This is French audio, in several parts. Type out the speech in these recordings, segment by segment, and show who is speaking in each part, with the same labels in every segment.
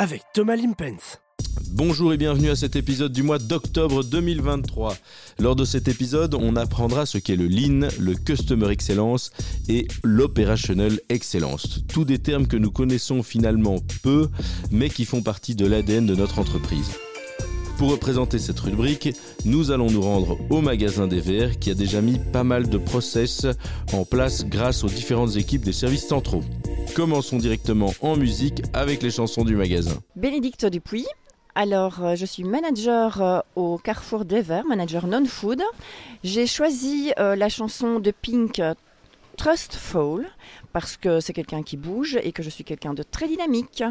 Speaker 1: avec Thomas Limpens.
Speaker 2: Bonjour et bienvenue à cet épisode du mois d'octobre 2023. Lors de cet épisode, on apprendra ce qu'est le Lean, le Customer Excellence et l'Operational Excellence. Tous des termes que nous connaissons finalement peu, mais qui font partie de l'ADN de notre entreprise. Pour représenter cette rubrique, nous allons nous rendre au magasin des Verts qui a déjà mis pas mal de process en place grâce aux différentes équipes des services centraux. Commençons directement en musique avec les chansons du magasin.
Speaker 3: Bénédicte Dupuis. Alors, euh, je suis manager euh, au Carrefour des Verts, manager non-food. J'ai choisi euh, la chanson de Pink Trustful parce que c'est quelqu'un qui bouge et que je suis quelqu'un de très dynamique.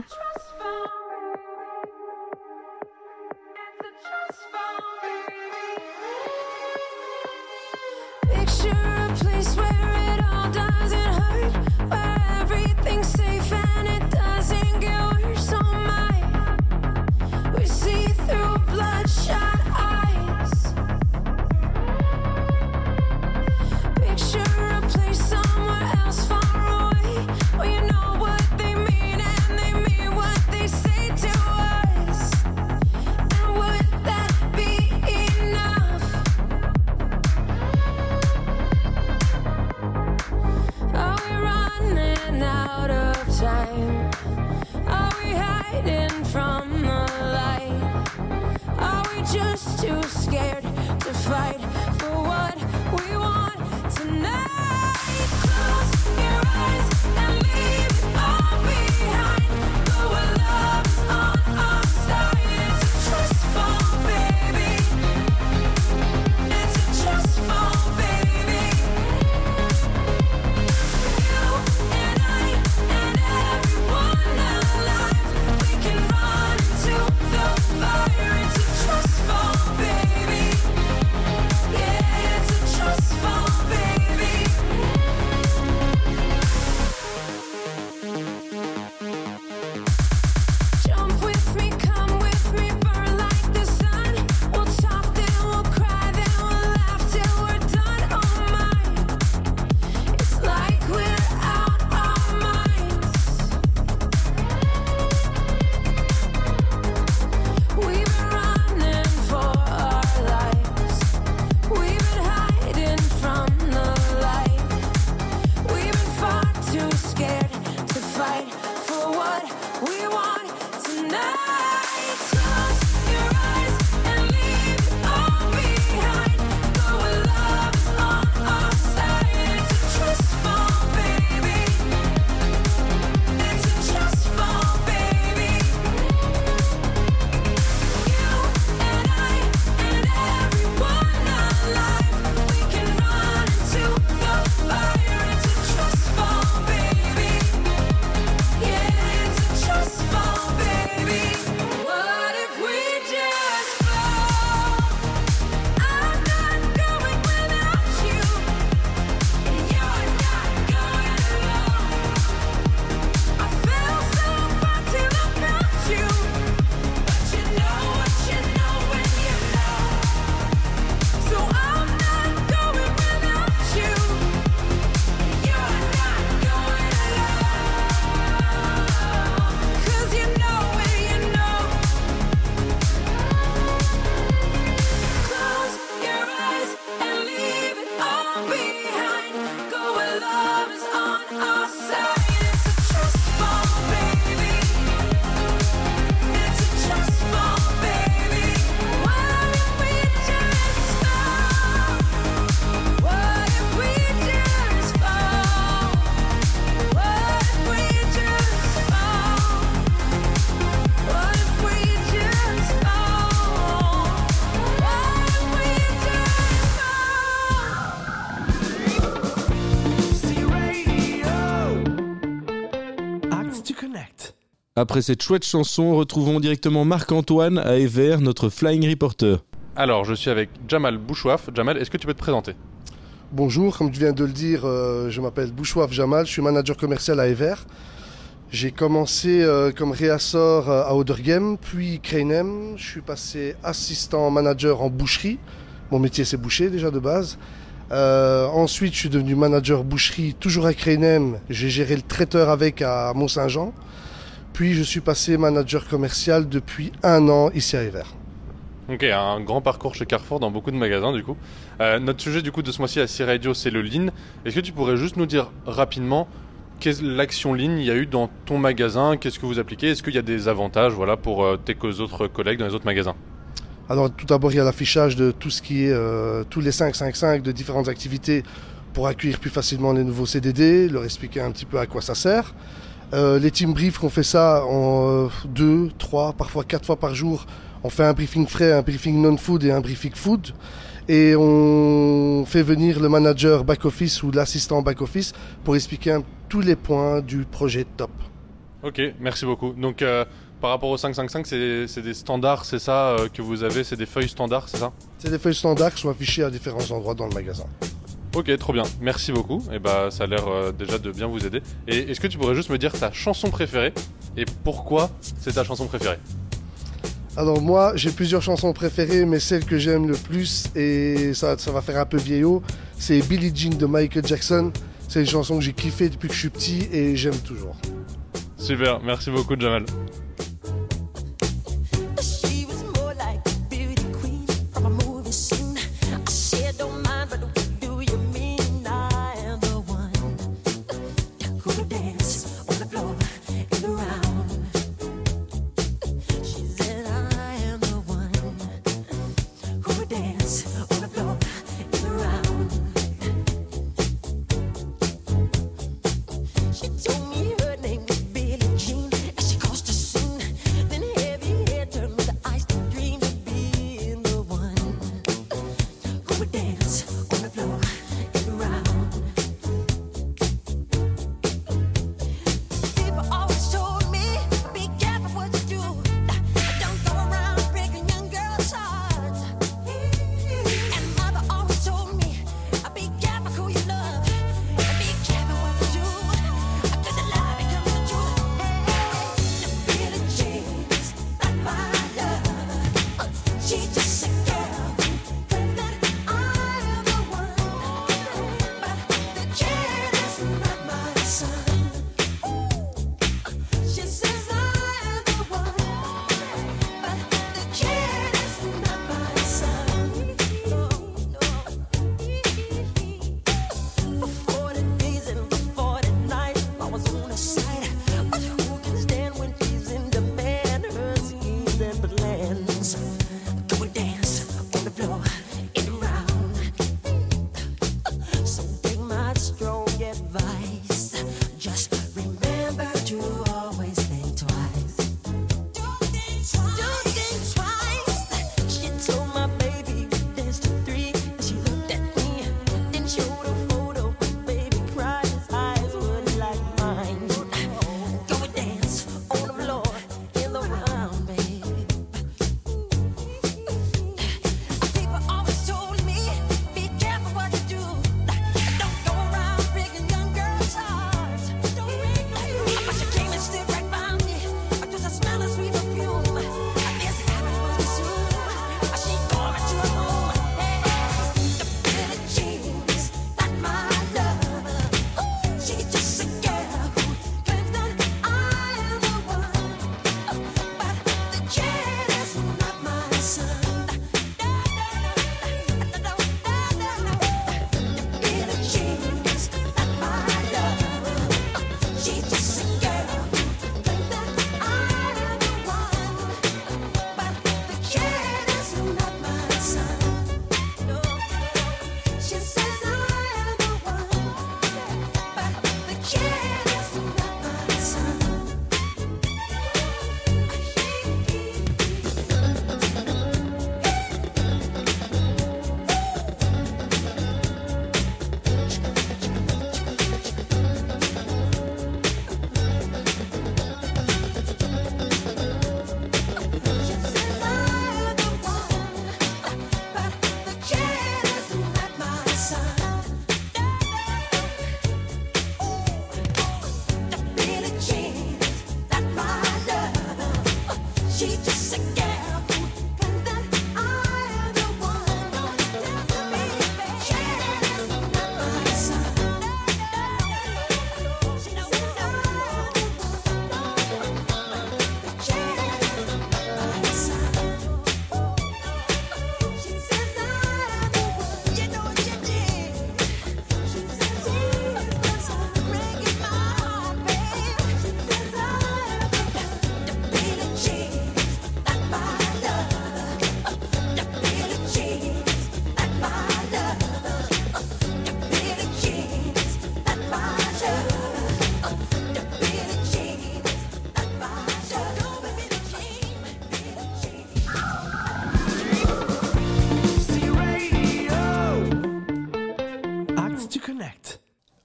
Speaker 2: Après cette chouette chanson, retrouvons directement Marc-Antoine à Ever, notre flying reporter.
Speaker 4: Alors, je suis avec Jamal Bouchouaf. Jamal, est-ce que tu peux te présenter?
Speaker 5: Bonjour, comme tu viens de le dire, euh, je m'appelle Bouchouaf Jamal, je suis manager commercial à Ever. J'ai commencé euh, comme réassort euh, à Odergem, puis Kreinem. Je suis passé assistant manager en boucherie. Mon métier c'est boucher déjà de base. Euh, ensuite, je suis devenu manager boucherie, toujours à Kreinem. J'ai géré le traiteur avec à Mont-Saint-Jean. Puis je suis passé manager commercial depuis un an ici à Ever.
Speaker 6: Ok, un grand parcours chez Carrefour dans beaucoup de magasins du coup. Euh, notre sujet du coup de ce mois-ci à C-Radio, c'est le Lean. Est-ce que tu pourrais juste nous dire rapidement qu'est l'action Lean il y a eu dans ton magasin? Qu'est-ce que vous appliquez? Est-ce qu'il y a des avantages voilà, pour euh, tes autres collègues dans les autres magasins?
Speaker 5: Alors tout d'abord, il y a l'affichage de tout ce qui est euh, tous les 555 de différentes activités pour accueillir plus facilement les nouveaux CDD, leur expliquer un petit peu à quoi ça sert. Euh, les team briefs, on fait ça en euh, deux, trois, parfois quatre fois par jour. On fait un briefing frais, un briefing non-food et un briefing food. Et on fait venir le manager back-office ou l'assistant back-office pour expliquer un- tous les points du projet top.
Speaker 6: Ok, merci beaucoup. Donc euh, par rapport au 555, c'est des standards, c'est ça que vous avez C'est des feuilles standards, c'est ça?
Speaker 5: C'est des feuilles standards qui sont affichées à différents endroits dans le magasin.
Speaker 6: Ok, trop bien. Merci beaucoup. Et bah, ça a l'air euh, déjà de bien vous aider. Et est-ce que tu pourrais juste me dire ta chanson préférée et pourquoi c'est ta chanson préférée?
Speaker 5: Alors moi, j'ai plusieurs chansons préférées, mais celle que j'aime le plus, et ça, ça va faire un peu vieillot, c'est Billie Jean de Michael Jackson. C'est une chanson que j'ai kiffé depuis que je suis petit et j'aime toujours.
Speaker 6: Super, merci beaucoup Jamal.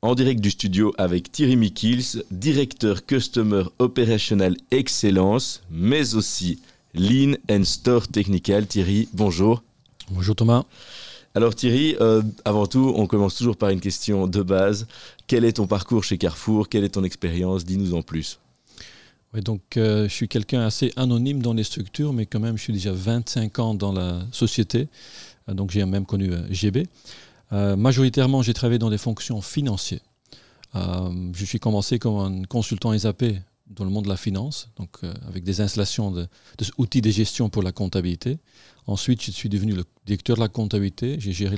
Speaker 2: En direct du studio avec Thierry Mikils, directeur Customer Operational Excellence, mais aussi Lean and Store Technical. Thierry, bonjour.
Speaker 7: Bonjour Thomas.
Speaker 2: Alors Thierry, euh, avant tout, on commence toujours par une question de base. Quel est ton parcours chez Carrefour? Quelle est ton expérience? Dis-nous en plus.
Speaker 7: Ouais, donc, euh, je suis quelqu'un assez anonyme dans les structures, mais quand même, je suis déjà 25 ans dans la société. Euh, donc, j'ai même connu euh, GB. Euh, majoritairement, j'ai travaillé dans des fonctions financières. Euh, je suis commencé comme un consultant SAP dans le monde de la finance, donc euh, avec des installations de, de de gestion pour la comptabilité. Ensuite, je suis devenu le directeur de la comptabilité. J'ai géré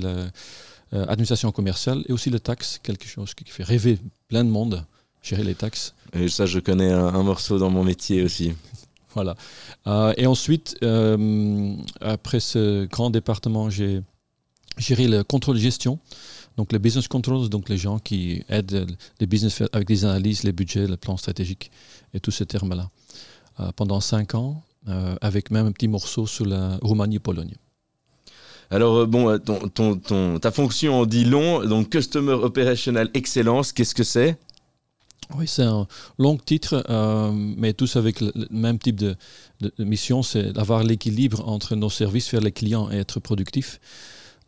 Speaker 7: l'administration commerciale et aussi les taxes, quelque chose qui fait rêver plein de monde, gérer les taxes.
Speaker 2: Et ça, je connais un, un morceau dans mon métier aussi.
Speaker 7: Voilà. Et ensuite, après ce grand département, j'ai géré le contrôle de gestion. Donc, les business controls, donc les gens qui aident les business avec les analyses, les budgets, le plan stratégique et tous ces termes-là. Euh, pendant cinq ans, euh, avec même un petit morceau sur la Roumanie-Pologne.
Speaker 2: Alors euh, bon, ton, ton- ton- ta fonction en dit long, donc Customer Operational Excellence, qu'est-ce que c'est?
Speaker 7: Oui, c'est un long titre, euh, mais tous avec le, le même type de, de- de mission, c'est d'avoir l'équilibre entre nos services vers les clients et être productif.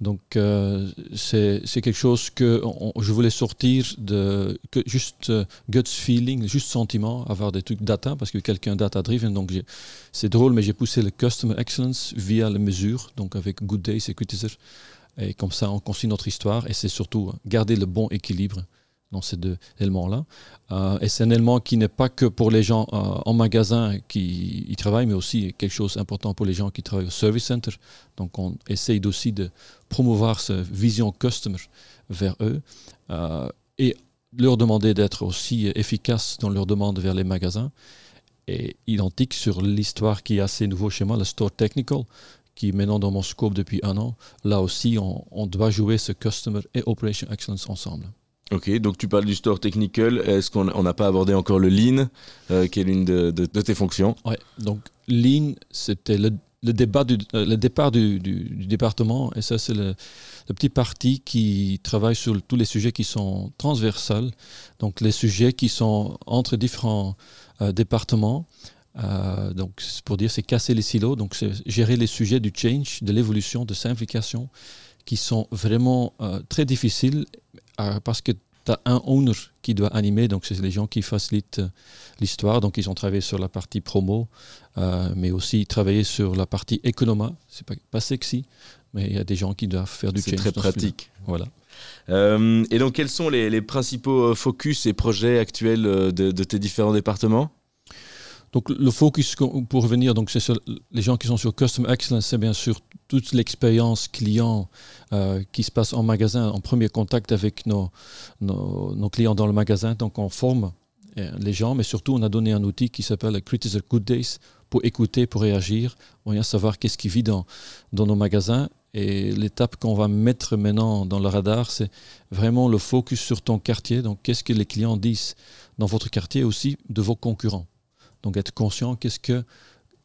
Speaker 7: Donc, euh, c'est quelque chose que je voulais sortir de juste euh, gut feeling, juste sentiment, avoir des trucs data, parce que quelqu'un data driven. Donc, c'est drôle, mais j'ai poussé le customer excellence via les mesures, donc avec Good Day, Securitizer. Et comme ça, on construit notre histoire et c'est surtout garder le bon équilibre dans ces deux éléments-là. Euh, et c'est un élément qui n'est pas que pour les gens euh, en magasin qui y travaillent, mais aussi quelque chose d'important pour les gens qui travaillent au service center. Donc on essaye aussi de promouvoir cette vision customer vers eux euh, et leur demander d'être aussi efficaces dans leurs demandes vers les magasins. Et identique sur l'histoire qui est assez nouveau chez moi, le store technical, qui est maintenant dans mon scope depuis un an. Là aussi, on doit jouer ce customer et operation excellence ensemble.
Speaker 2: Ok, donc tu parles du store technical. Est-ce qu'on on n'a pas abordé encore le lean, euh, qui est l'une de, tes fonctions?
Speaker 7: Ouais, donc Lean, c'était le, débat euh, le départ du, département, et ça c'est le, petit parti qui travaille sur tous les sujets qui sont transversales, donc les sujets qui sont entre différents euh, départements. Euh, donc pour dire c'est casser les silos, donc c'est gérer les sujets du change, de l'évolution, de simplification, qui sont vraiment très difficiles parce que tu as un owner qui doit animer, donc c'est les gens qui facilitent euh, l'histoire, donc ils ont travaillé sur la partie promo, euh, mais aussi travaillé sur la partie économa. C'est pas, pas sexy, mais il y a des gens qui doivent faire du
Speaker 2: C'est
Speaker 7: change
Speaker 2: très
Speaker 7: dans celui-là.
Speaker 2: pratique.
Speaker 7: Voilà.
Speaker 2: Euh, et donc, quels sont les, les principaux euh, focus et projets actuels euh, de, de tes différents départements?
Speaker 7: Donc le focus pour revenir, donc c'est les gens qui sont sur Customer Excellence, c'est bien sûr toute l'expérience client euh, qui se passe en magasin, en premier contact avec nos, nos, nos clients dans le magasin. Donc on forme euh, les gens, mais surtout on a donné un outil qui s'appelle Critical Good Days pour écouter, pour réagir, pour bien savoir qu'est-ce qui vit dans, dans nos magasins. Et l'étape qu'on va mettre maintenant dans le radar, c'est vraiment le focus sur ton quartier. Donc qu'est-ce que les clients disent dans votre quartier aussi de vos concurrents. Donc être conscient, qu'est-ce que,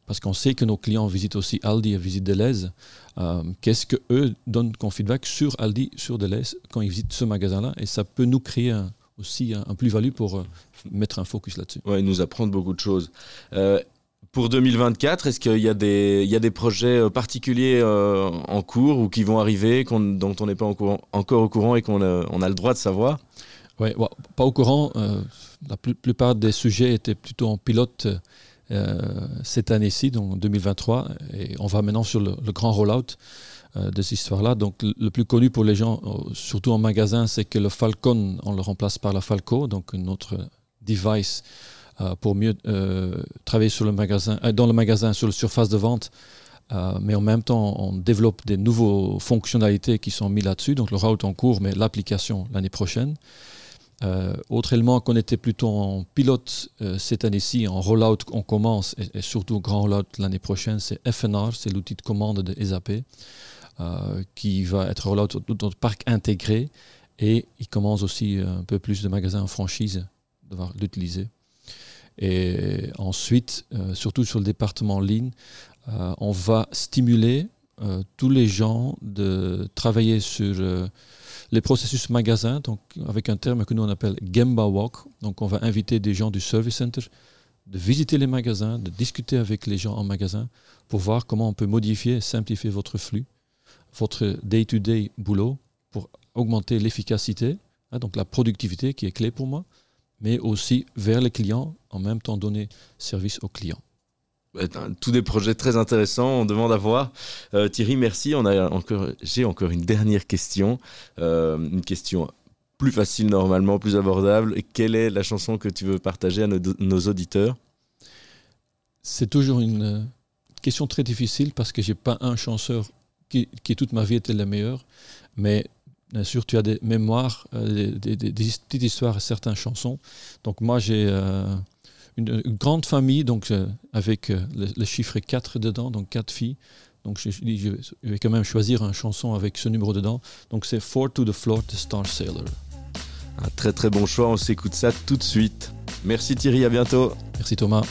Speaker 7: parce qu'on sait que nos clients visitent aussi Aldi et visitent Deleuze, euh, qu'est-ce que eux donnent comme feedback sur Aldi, sur Deleuze quand ils visitent ce magasin-là, et ça peut nous créer aussi un, plus-value pour euh, mettre un focus là-dessus.
Speaker 2: Ouais, nous apprendre beaucoup de choses. Euh, pour 2024, est-ce qu'il y, a des- projets particuliers en cours ou qui vont arriver, dont on n'est pas encore au courant et qu'on a, on a le droit de savoir?
Speaker 7: Pas au courant. euh, la plupart des sujets étaient plutôt en pilote euh, cette année-ci, donc 2023, et on va maintenant sur le, grand rollout euh, de cette histoire-là. Donc le, plus connu pour les gens, euh, surtout en magasin, c'est que le Falcon, on le remplace par la Falco, donc notre device pour mieux travailler sur le magasin, dans le magasin, sur la surface de vente. Mais en même temps, on développe des nouvelles fonctionnalités qui sont mises là-dessus. Donc le route en cours, mais l'application l'année prochaine. Euh, autre élément qu'on était plutôt en pilote euh, cette année-ci, en rollout, on commence, et, et surtout grand rollout l'année prochaine, c'est FNR, c'est l'outil de commande de SAP, euh, qui va être rollout dans notre parc intégré, et il commence aussi un peu plus de magasins en franchise devoir l'utiliser. Et ensuite, surtout sur le département ligne, on va stimuler tous les gens de travailler sur les processus magasins, avec un terme que nous on appelle Gemba Walk. Donc on va inviter des gens du Service Center de visiter les magasins, de discuter avec les gens en magasin pour voir comment on peut modifier et simplifier votre flux, votre day-to-day boulot pour augmenter l'efficacité, hein, donc la productivité qui est clé pour moi, mais aussi vers les clients, en même temps donner service aux clients.
Speaker 2: Tous des projets très intéressants, on demande à voir. Euh, Thierry, merci. On a encore, j'ai encore une dernière question, Euh, une question plus facile normalement, plus abordable. Quelle est la chanson que tu veux partager à nos, auditeurs?
Speaker 7: C'est toujours une euh, question très difficile parce que j'ai pas un chanteur qui, qui toute ma vie était le meilleur, mais bien sûr tu as des mémoires, des, petites histoires, certaines chansons. Donc moi j'ai une, une grande famille donc euh, avec euh, le, le chiffre 4 dedans, donc quatre filles. Donc je vais quand même choisir une chanson avec ce numéro dedans. Donc c'est Four to the Floor de Star Sailor.
Speaker 2: Un très très bon choix, on s'écoute ça tout de suite. Merci Thierry, à bientôt.
Speaker 7: Merci Thomas.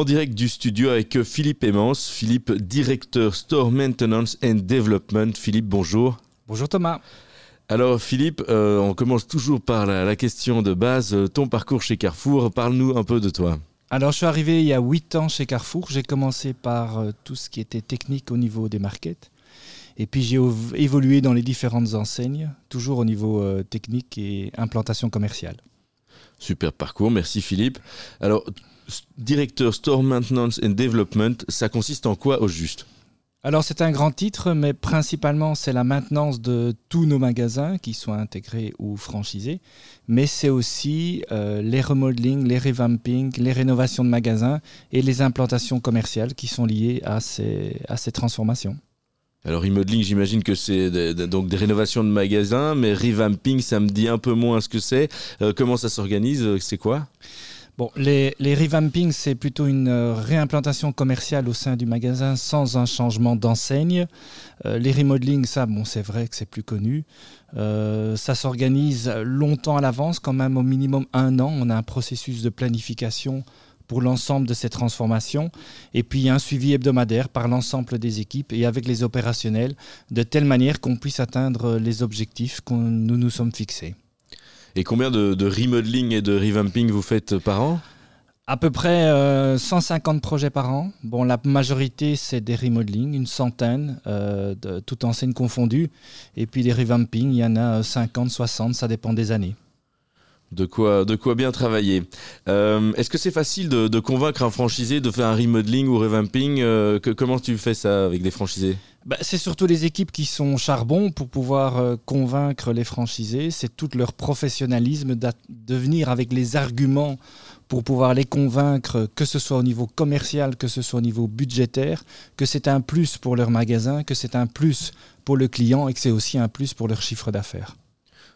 Speaker 2: En direct du studio avec Philippe Emmance, Philippe, directeur Store Maintenance and Development. Philippe, bonjour.
Speaker 8: Bonjour Thomas.
Speaker 2: Alors Philippe, euh, on commence toujours par la, la question de base, ton parcours chez Carrefour, parle-nous un peu de toi.
Speaker 8: Alors je suis arrivé il y a 8 ans chez Carrefour. J'ai commencé par euh, tout ce qui était technique au niveau des markets. Et puis j'ai évolué dans les différentes enseignes, toujours au niveau euh, technique et implantation commerciale.
Speaker 2: Super parcours, merci Philippe. Alors, directeur Store Maintenance and Development, ça consiste en quoi au juste?
Speaker 8: Alors c'est un grand titre, mais principalement c'est la maintenance de tous nos magasins, qu'ils soient intégrés ou franchisés. Mais c'est aussi euh, les remodelings, les revampings, les rénovations de magasins et les implantations commerciales qui sont liées à ces, à ces transformations.
Speaker 2: Alors remodeling, j'imagine que c'est donc des rénovations de magasins, mais revamping, ça me dit un peu moins ce que c'est. Euh, comment ça s'organise? C'est quoi?
Speaker 8: Les, les revampings, c'est plutôt une euh, réimplantation commerciale au sein du magasin sans un changement d'enseigne. Euh, les remodelings, ça, c'est vrai que c'est plus connu. Euh, ça s'organise longtemps à l'avance, quand même au minimum un an. On a un processus de planification pour l'ensemble de ces transformations. Et puis, un suivi hebdomadaire par l'ensemble des équipes et avec les opérationnels, de telle manière qu'on puisse atteindre les objectifs que nous nous sommes fixés.
Speaker 2: Et combien de, de remodeling et de revamping vous faites par an
Speaker 8: À peu près euh, 150 projets par an. Bon, la majorité, c'est des remodelings, une centaine, euh, de, toutes enseignes confondues. Et puis les revampings, il y en a euh, 50, 60, ça dépend des années.
Speaker 2: De quoi, de quoi bien travailler. Euh, Est-ce que c'est facile de, convaincre un franchisé de faire un remodeling ou revamping euh, que, Comment tu fais ça avec des franchisés?
Speaker 8: Bah, c'est surtout les équipes qui sont charbon pour pouvoir euh, convaincre les franchisés. C'est tout leur professionnalisme de venir avec les arguments pour pouvoir les convaincre, que ce soit au niveau commercial, que ce soit au niveau budgétaire, que c'est un plus pour leur magasin, que c'est un plus pour le client et que c'est aussi un plus pour leur chiffre d'affaires.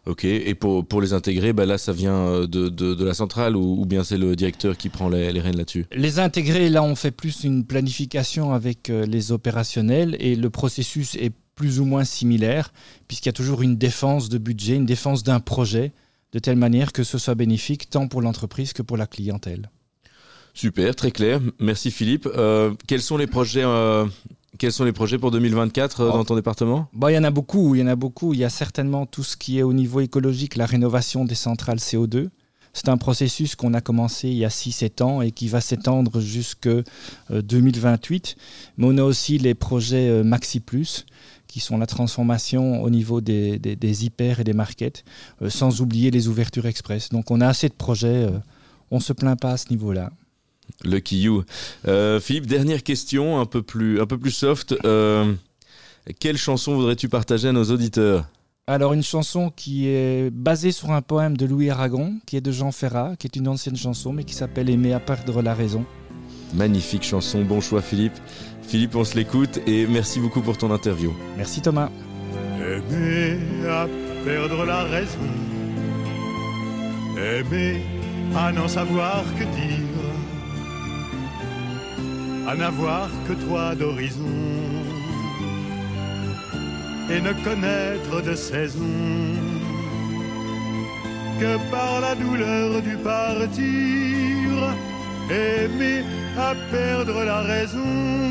Speaker 2: Ok, et pour, pour les intégrer, bah là ça vient euh, de, de, de la centrale ou, ou bien c'est le directeur qui prend les, les rênes là-dessus?
Speaker 8: Les intégrés, là, on fait plus une planification avec euh, les opérationnels et le processus est plus ou moins similaire, puisqu'il y a toujours une défense de budget, une défense d'un projet, de telle manière que ce soit bénéfique tant pour l'entreprise que pour la clientèle.
Speaker 2: Super, très clair. Merci Philippe. Euh, quels sont les projets euh, quels sont les projets pour 2024 euh,
Speaker 8: Oh.
Speaker 2: dans ton département?
Speaker 8: Bon, il y en a beaucoup, il y en a beaucoup. Il y a certainement tout ce qui est au niveau écologique, la rénovation des centrales CO2. C'est un processus qu'on a commencé il y a 6-7 ans et qui va s'étendre jusque euh, 2028. Mais on a aussi les projets euh, Maxi Plus, qui sont la transformation au niveau des, des- des hyper et des markets, euh, sans oublier les ouvertures express. Donc on a assez de projets, euh, on ne se plaint pas à ce niveau-là.
Speaker 2: Lucky You. Euh, Philippe, dernière question, un peu plus, un peu plus soft. Euh, quelle chanson voudrais-tu partager à nos auditeurs?
Speaker 8: Alors une chanson qui est basée sur un poème de Louis Aragon, qui est de Jean Ferrat, qui est une ancienne chanson, mais qui s'appelle Aimer à perdre la raison.
Speaker 2: Magnifique chanson, bon choix Philippe. Philippe, on se l'écoute et merci beaucoup pour ton interview.
Speaker 8: Merci Thomas.
Speaker 9: Aimer à perdre la raison. Aimer à n'en savoir que dire. À n'avoir que toi d'horizon. Et ne connaître de saison que par la douleur du partir. Aimer à perdre la raison.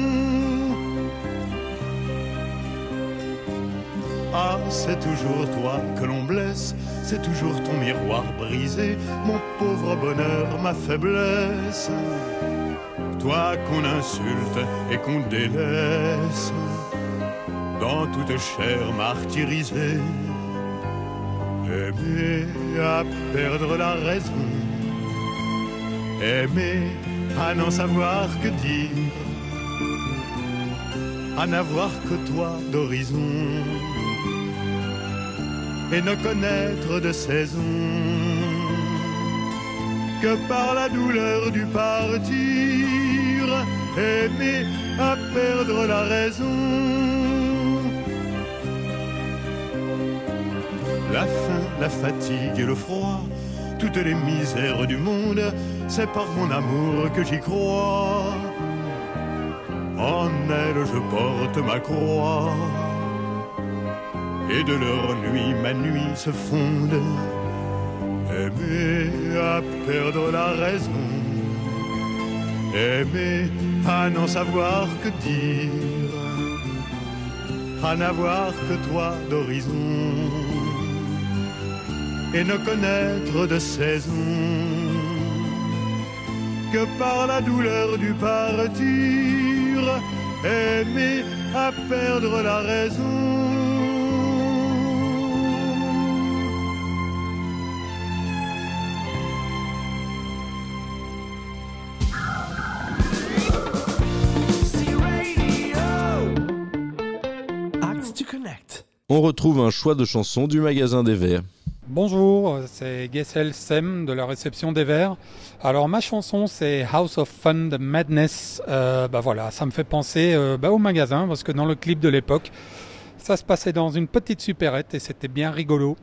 Speaker 9: Ah, c'est toujours toi que l'on blesse, c'est toujours ton miroir brisé, mon pauvre bonheur, ma faiblesse. Toi qu'on insulte et qu'on délaisse, dans toute chair martyrisée. Aimer à perdre la raison, aimer à n'en savoir que dire, à n'avoir que toi d'horizon. Et ne connaître de saison. Que par la douleur du partir, aimer à perdre la raison. La faim, la fatigue et le froid, toutes les misères du monde, c'est par mon amour que j'y crois. En elle je porte ma croix et de leur nuit ma nuit se fonde. Aimer à perdre la raison, Aimer à n'en savoir que dire, à n'avoir que toi d'horizon, et ne connaître de saison que par la douleur du partir, aimer à perdre la raison.
Speaker 2: On retrouve un choix de chansons du magasin des Verts.
Speaker 10: Bonjour, c'est Gessel Sem de la réception des Verts. Alors ma chanson c'est House of Fun Madness. Euh, bah voilà, ça me fait penser euh, bah, au magasin parce que dans le clip de l'époque, ça se passait dans une petite supérette et c'était bien rigolo.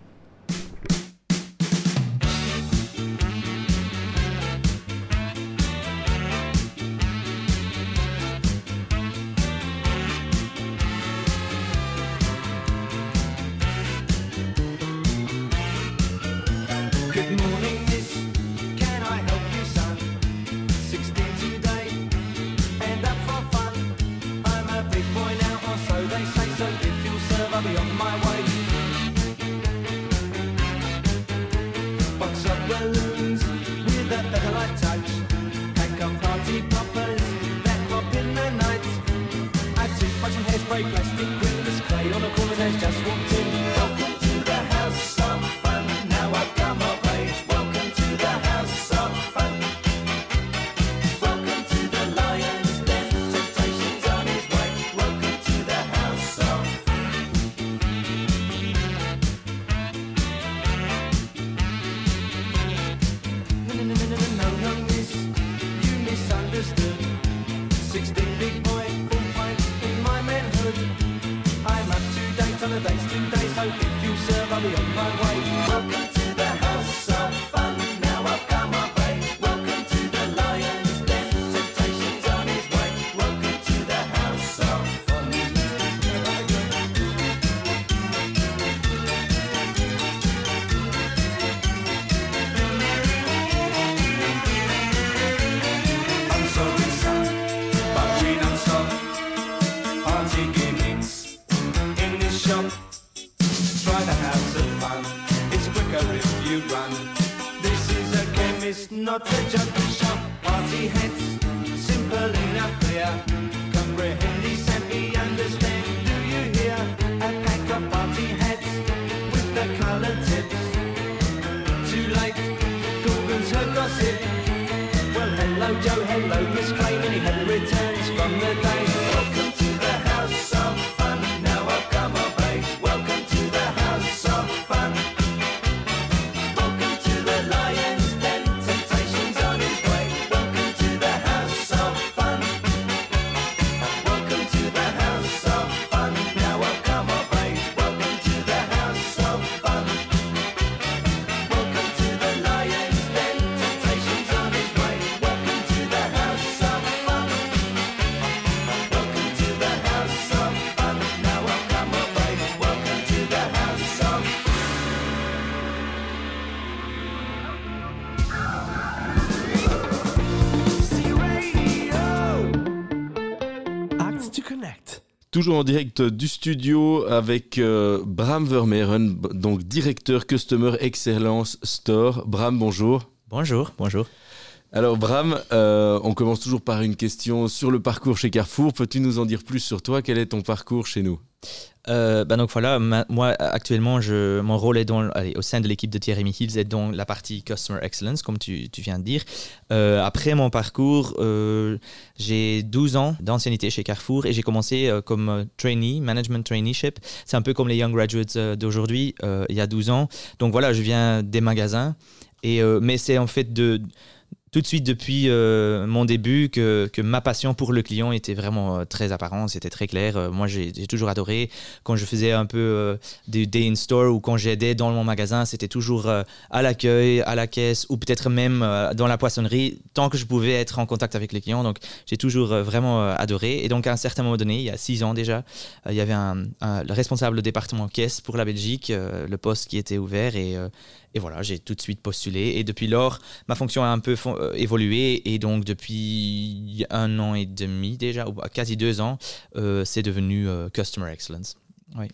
Speaker 2: Toujours en direct du studio avec euh, Bram Vermeeren, donc directeur Customer Excellence Store. Bram, bonjour.
Speaker 11: Bonjour, bonjour.
Speaker 2: Alors Bram, euh, on commence toujours par une question sur le parcours chez Carrefour. Peux-tu nous en dire plus sur toi? Quel est ton parcours chez nous?
Speaker 11: Euh, bah donc voilà, moi actuellement, je, mon rôle est dans, allez, au sein de l'équipe de Thierry Hills est dans la partie Customer Excellence, comme tu, tu viens de dire. Euh, après mon parcours, euh, j'ai 12 ans d'ancienneté chez Carrefour et j'ai commencé euh, comme trainee, management traineeship. C'est un peu comme les Young Graduates d'aujourd'hui, il y a 12 ans. Donc voilà, je viens des magasins. Et, mais c'est en fait de, tout de suite depuis euh, mon début que, que ma passion pour le client était vraiment euh, très apparente, c'était très clair. Euh, moi, j'ai toujours adoré quand je faisais un peu des day in store ou quand j'aidais dans mon magasin, c'était toujours à l'accueil, à la caisse ou peut-être même dans la poissonnerie, tant que je pouvais être en contact avec les clients. Donc, j'ai toujours vraiment adoré. Et donc, à un certain moment donné, il y a six ans déjà, il y avait un, un- le responsable département caisse pour la Belgique, le poste qui était ouvert et et voilà, j'ai tout de suite postulé. Et depuis lors, ma fonction a un peu euh, évolué et donc depuis un an et demi déjà, ou quasi deux ans, euh, c'est devenu euh, Customer Excellence. Oui.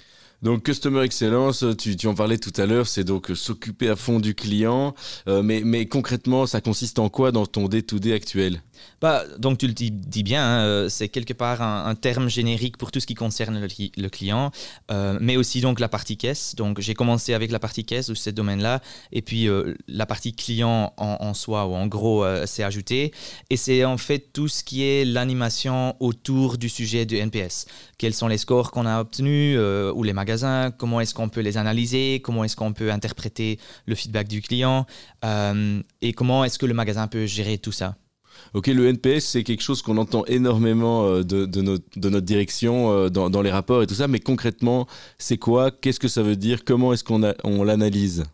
Speaker 2: Donc Customer Excellence, tu, en parlais tout à l'heure, c'est donc s'occuper à fond du client. Mais, mais concrètement, ça consiste en quoi dans ton day-to-day actuel?
Speaker 11: Bah, donc tu le dis, bien, hein, euh, c'est quelque part un, terme générique pour tout ce qui concerne le, cli- le client, euh, mais aussi donc la partie caisse. Donc j'ai commencé avec la partie caisse ou ce domaine-là, et puis euh, la partie client en, soi ou en gros euh, s'est ajouté. Et c'est en fait tout ce qui est l'animation autour du sujet du NPS. Quels sont les scores qu'on a obtenus ou les magasins Comment est-ce qu'on peut les analyser Comment est-ce qu'on peut interpréter le feedback du client Et comment est-ce que le magasin peut gérer tout ça
Speaker 2: Ok, le NPS, c'est quelque chose qu'on entend énormément euh, de, notre, direction euh, dans, les rapports et tout ça, mais concrètement, c'est quoi? Qu'est-ce que ça veut dire? Comment est-ce qu'on l'analyse?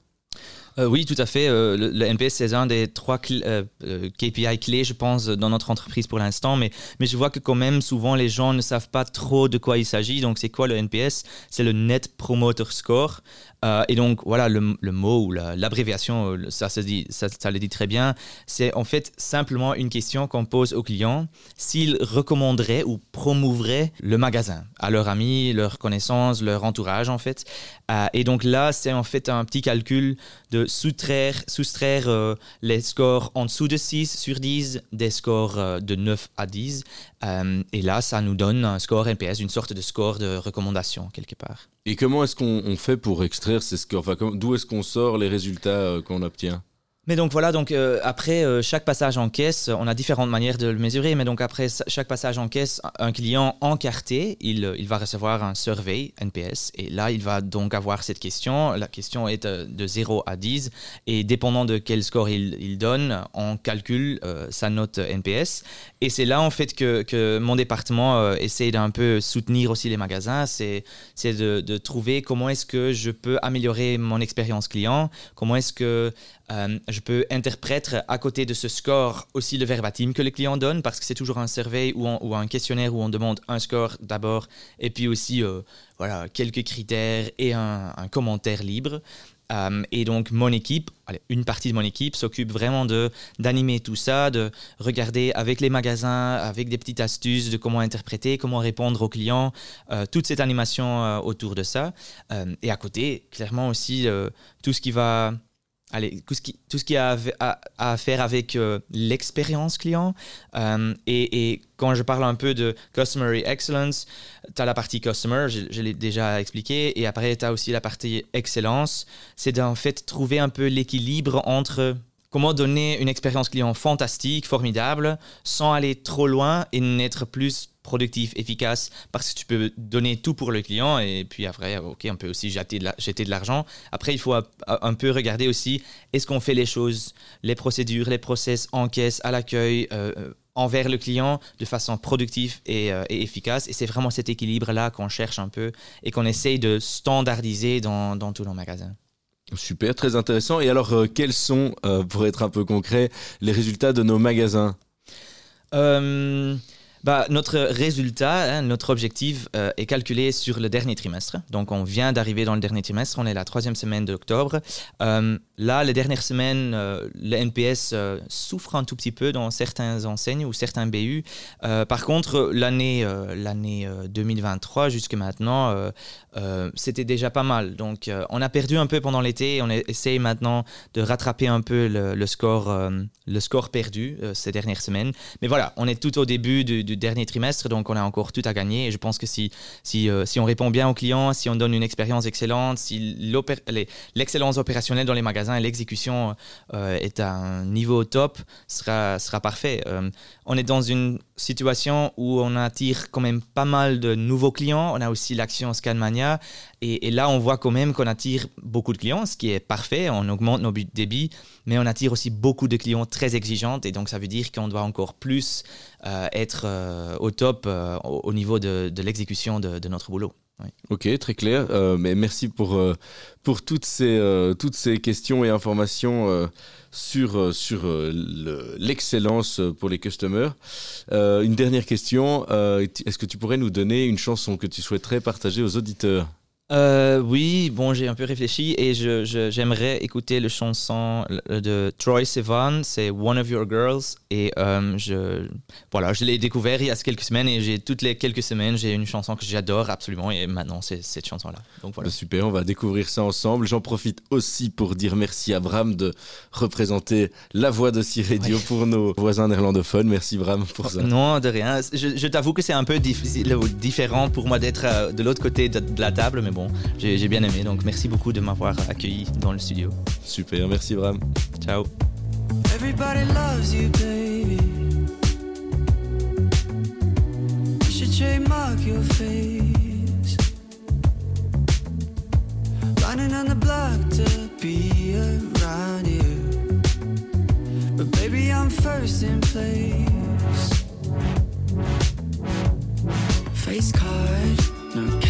Speaker 11: Euh, oui, tout à fait. Le, NPS, c'est un des trois KPI clés, je pense, dans notre entreprise pour l'instant. Mais je vois que quand même, souvent, les gens ne savent pas trop de quoi il s'agit. Donc, c'est quoi le NPS C'est le Net Promoter Score. Euh, et donc, voilà, le, mot ou la- l'abréviation, euh, ça, se ça, le dit très bien. C'est en fait simplement une question qu'on pose aux clients s'ils recommanderaient ou promouveraient le magasin à leurs amis, leurs connaissances, leur entourage, en fait. Euh, et donc là, c'est en fait un petit calcul de soustraire, soustraire les scores en dessous de 6 sur 10 des scores de 9 à 10. Euh, et là, ça nous donne un score NPS, une sorte de score de recommandation quelque part.
Speaker 2: Et comment est-ce qu'on on fait pour extraire ces scores? Enfin, D'où est-ce qu'on sort les résultats euh, qu'on obtient?
Speaker 11: Mais donc voilà, donc euh, après euh, chaque passage en caisse, on a différentes manières de le mesurer, mais donc après chaque passage en caisse, un client encarté, il, euh, il va recevoir un survey NPS, et là il va donc avoir cette question. La question est de 0 à 10, et dépendant de quel score il, il donne, on calcule sa note NPS. Et c'est là en fait que, que mon département essaie d'un peu soutenir aussi les magasins, c'est de, de trouver comment est-ce que je peux améliorer mon expérience client, comment est-ce que euh, je peux interpréter à côté de ce score aussi le verbatim que le client donne parce que c'est toujours un survey ou, un- questionnaire où on demande un score d'abord et puis aussi euh, voilà, quelques critères et un, commentaire libre. Euh, et donc mon équipe, une partie de mon équipe s'occupe vraiment d'animer tout ça, de regarder avec les magasins, avec des petites astuces de comment interpréter, comment répondre aux clients, toute cette animation autour de ça. Et à côté, clairement aussi tout ce qui va Allez, tout ce qui, a à, faire avec euh, l'expérience client. Euh, et, quand je parle un peu de Customer Excellence, tu as la partie Customer, je, l'ai déjà expliqué, et après tu as aussi la partie Excellence. C'est d'en fait trouver un peu l'équilibre entre comment donner une expérience client fantastique, formidable, sans aller trop loin et n'être plus productif, efficace, parce que tu peux donner tout pour le client et puis après, ok, on peut aussi jeter de l'argent. Après, il faut un peu regarder aussi, est-ce qu'on fait les choses, les procédures, les process en caisse, à l'accueil, euh, euh, envers le client de façon productive et, euh, et efficace. Et c'est vraiment cet équilibre-là qu'on cherche un peu et qu'on essaye de standardiser dans, dans tous nos magasins.
Speaker 2: Super, très intéressant. Et alors, euh, quels sont, pour être un peu concret, les résultats de nos magasins?
Speaker 11: Bah, notre résultat, hein, notre objectif euh, est calculé sur le dernier trimestre. Donc, on vient d'arriver dans le dernier trimestre. On est la troisième semaine d'octobre. Euh, là, les dernières semaines, euh, le NPS euh, souffre un tout petit peu dans certaines enseignes ou certains BU. Par contre, l'année l'année euh, 2023 jusque maintenant, c'était déjà pas mal. Donc, on a perdu un peu pendant l'été. On essaye maintenant de rattraper un peu le, score, le score perdu ces dernières semaines. Mais voilà, on est tout au début du, du dernier trimestre, donc on a encore tout à gagner. Et je pense que si, si, euh, si on répond bien aux clients, si on donne une expérience excellente, si l'excellence opérationnelle dans les magasins et l'exécution euh, est à un niveau top, sera, sera parfait. Euh, on est dans une situation où on attire quand même pas mal de nouveaux clients. On a aussi l'action Scanmania. Et, là, on voit quand même qu'on attire beaucoup de clients, ce qui est parfait. On augmente nos buts débit, mais on attire aussi beaucoup de clients très exigeants. Et donc, ça veut dire qu'on doit encore plus euh, être euh, au top euh, au, au niveau de, l'exécution de notre boulot.
Speaker 2: Ok, très clair. Euh, mais merci pour, euh, pour toutes, ces, euh, toutes ces questions et informations sur, sur le- l'excellence pour les customers. Une dernière question. Est-ce que tu pourrais nous donner une chanson que tu souhaiterais partager aux auditeurs?
Speaker 11: Euh, oui, bon, j'ai un peu réfléchi et j'aimerais écouter le chanson de Troy Sivan, c'est One of Your Girls. Et euh, je, voilà, je l'ai découvert il y a quelques semaines et j'ai toutes les quelques semaines, j'ai une chanson que j'adore absolument et maintenant c'est cette chanson-là. Donc voilà.
Speaker 2: Bah, Super, on va découvrir ça ensemble. J'en profite aussi pour dire merci à Bram de représenter la voix de C-Radio pour nos voisins néerlandophones. Merci Bram pour ça.
Speaker 11: Non, de rien. Je, je t'avoue que c'est un peu difficile différent pour moi d'être euh, de l'autre côté de, de la table, mais bon, j'ai j'ai bien aimé. Donc merci beaucoup de m'avoir accueilli dans le studio.
Speaker 2: Super, merci Bram.
Speaker 11: Ciao.
Speaker 12: Everybody loves you, baby. You should trademark your face. Running on the block to be around you. But baby, I'm first in place. Face card, no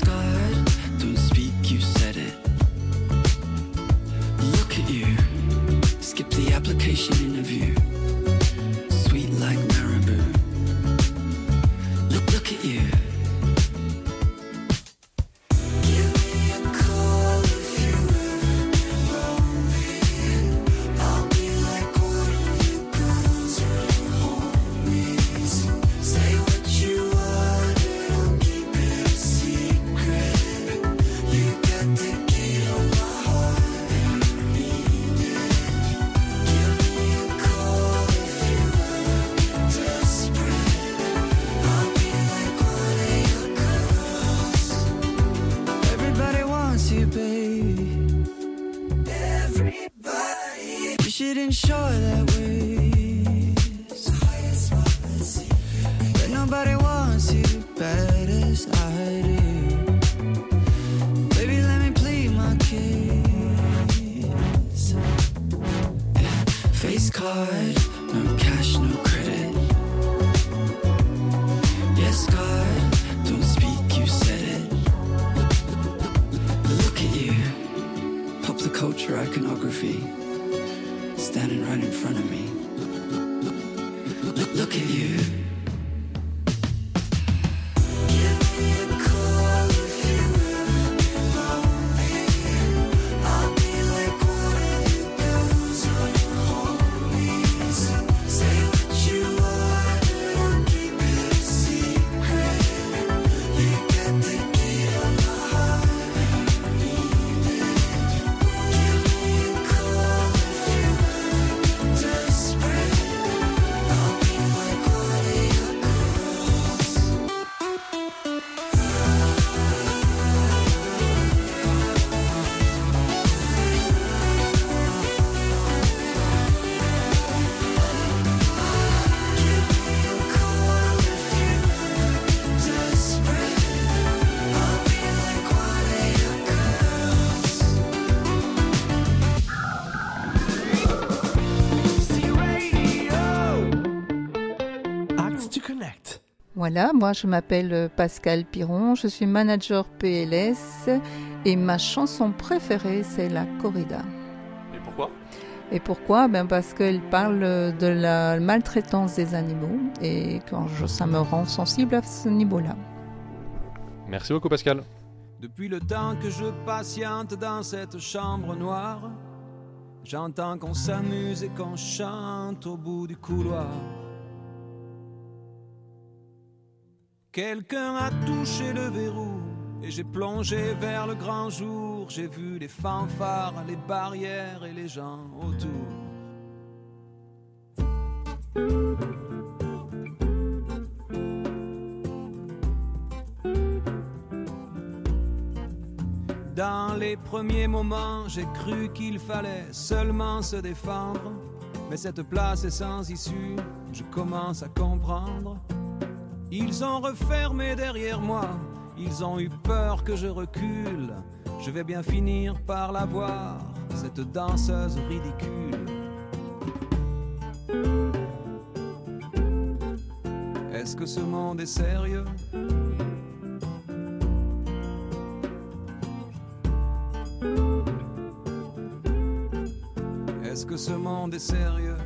Speaker 12: Don't speak, you said it. Look at you. Skip the application interview. Should ensure that ways. But nobody wants you bad as I do. Baby, let me plead my case. Face card, no cash, no credit. Yes, God, don't speak, you said it. Look at you, pop culture iconography, right in front of me.
Speaker 13: Voilà, moi je m'appelle euh, Pascal Piron, je suis manager PLS et ma chanson préférée c'est la corrida.
Speaker 4: Et pourquoi?
Speaker 13: Et pourquoi? Ben Parce qu'elle parle de la maltraitance des animaux et quand je, ça me rend sensible à ce niveau-là.
Speaker 4: Merci beaucoup, Pascal.
Speaker 14: Depuis le temps que je patiente dans cette chambre noire, j'entends qu'on s'amuse et qu'on chante au bout du couloir. Quelqu'un a touché le verrou et j'ai plongé vers le grand jour. J'ai vu les fanfares, les barrières et les gens autour. Dans les premiers moments, j'ai cru qu'il fallait seulement se défendre. Mais cette place est sans issue, je commence à comprendre. Ils ont refermé derrière moi, ils ont eu peur que je recule. Je vais bien finir par la voir, cette danseuse ridicule. Est-ce que ce monde est sérieux? Est-ce que ce monde est sérieux?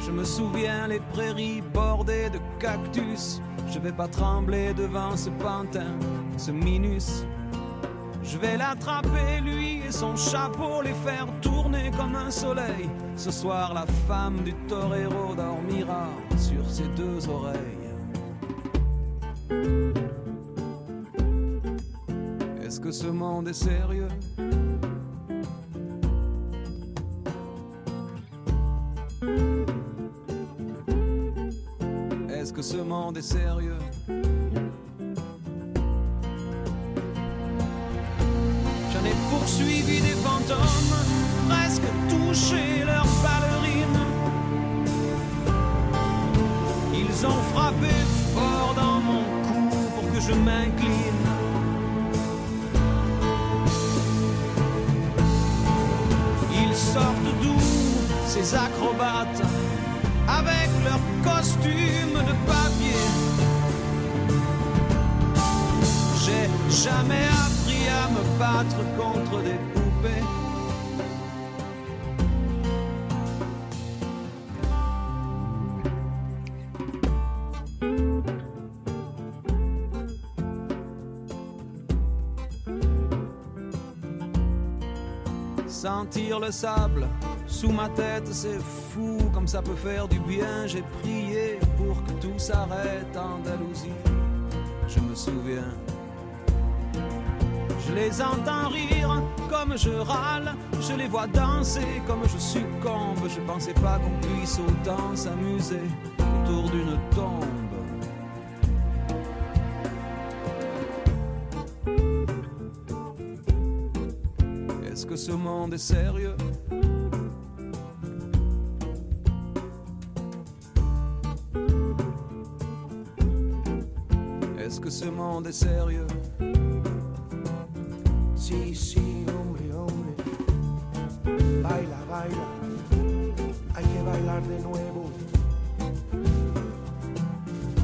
Speaker 14: Je me souviens les prairies bordées de cactus. Je vais pas trembler devant ce pantin, ce minus. Je vais l'attraper, lui et son chapeau, les faire tourner comme un soleil. Ce soir, la femme du torero dormira sur ses deux oreilles. Est-ce que ce monde est sérieux? Est sérieux J'en ai poursuivi des fantômes, presque touché leurs ballerines. Ils ont frappé fort dans mon cou pour que je m'incline. Ils sortent d'où ces acrobates? Leurs costumes de papier. J'ai jamais appris à me battre contre des poupées. Sentir le sable sous ma tête, c'est fou comme ça peut faire du bien. J'ai prié pour que tout s'arrête en Andalousie. Je me souviens. Je les entends rire comme je râle, je les vois danser comme je succombe. Je pensais pas qu'on puisse autant s'amuser autour d'une tombe. Est-ce que ce monde est sérieux? Est sérieux
Speaker 15: Sí, sí, hombre, hombre. Baila, baila. Hay que bailar de nuevo.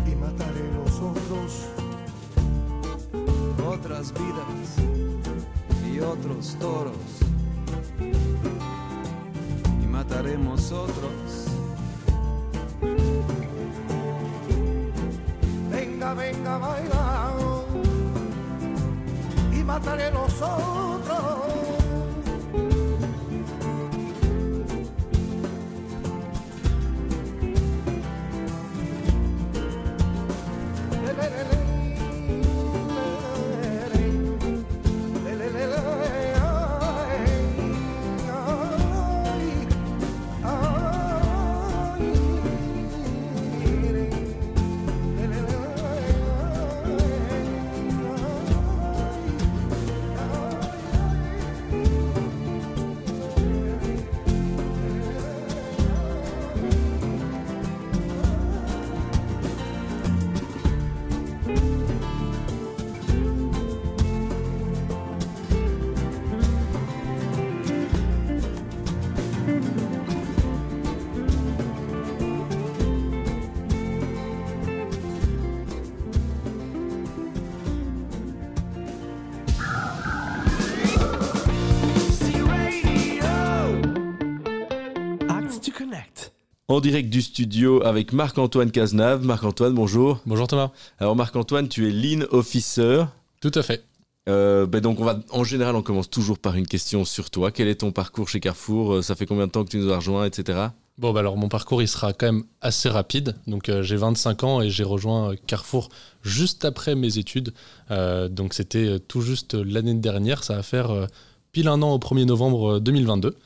Speaker 15: Y mataré los otros.
Speaker 14: Otras vidas y otros toros. Y mataremos otros.
Speaker 2: En direct du studio avec Marc-Antoine Cazenave. Marc-Antoine, bonjour.
Speaker 4: Bonjour Thomas.
Speaker 2: Alors Marc-Antoine, tu es Lean Officer.
Speaker 4: Tout à fait.
Speaker 2: Euh, ben donc on va, en général, on commence toujours par une question sur toi. Quel est ton parcours chez Carrefour? Euh, Ça fait combien de temps que tu nous as rejoints, etc.
Speaker 4: Bon, bah alors mon parcours, il sera quand même assez rapide. Donc euh, j'ai 25 ans et j'ai rejoint euh, Carrefour juste après mes études. Euh, donc c'était tout juste l'année dernière. Ça va faire pile un an au 1er novembre euh, 2022.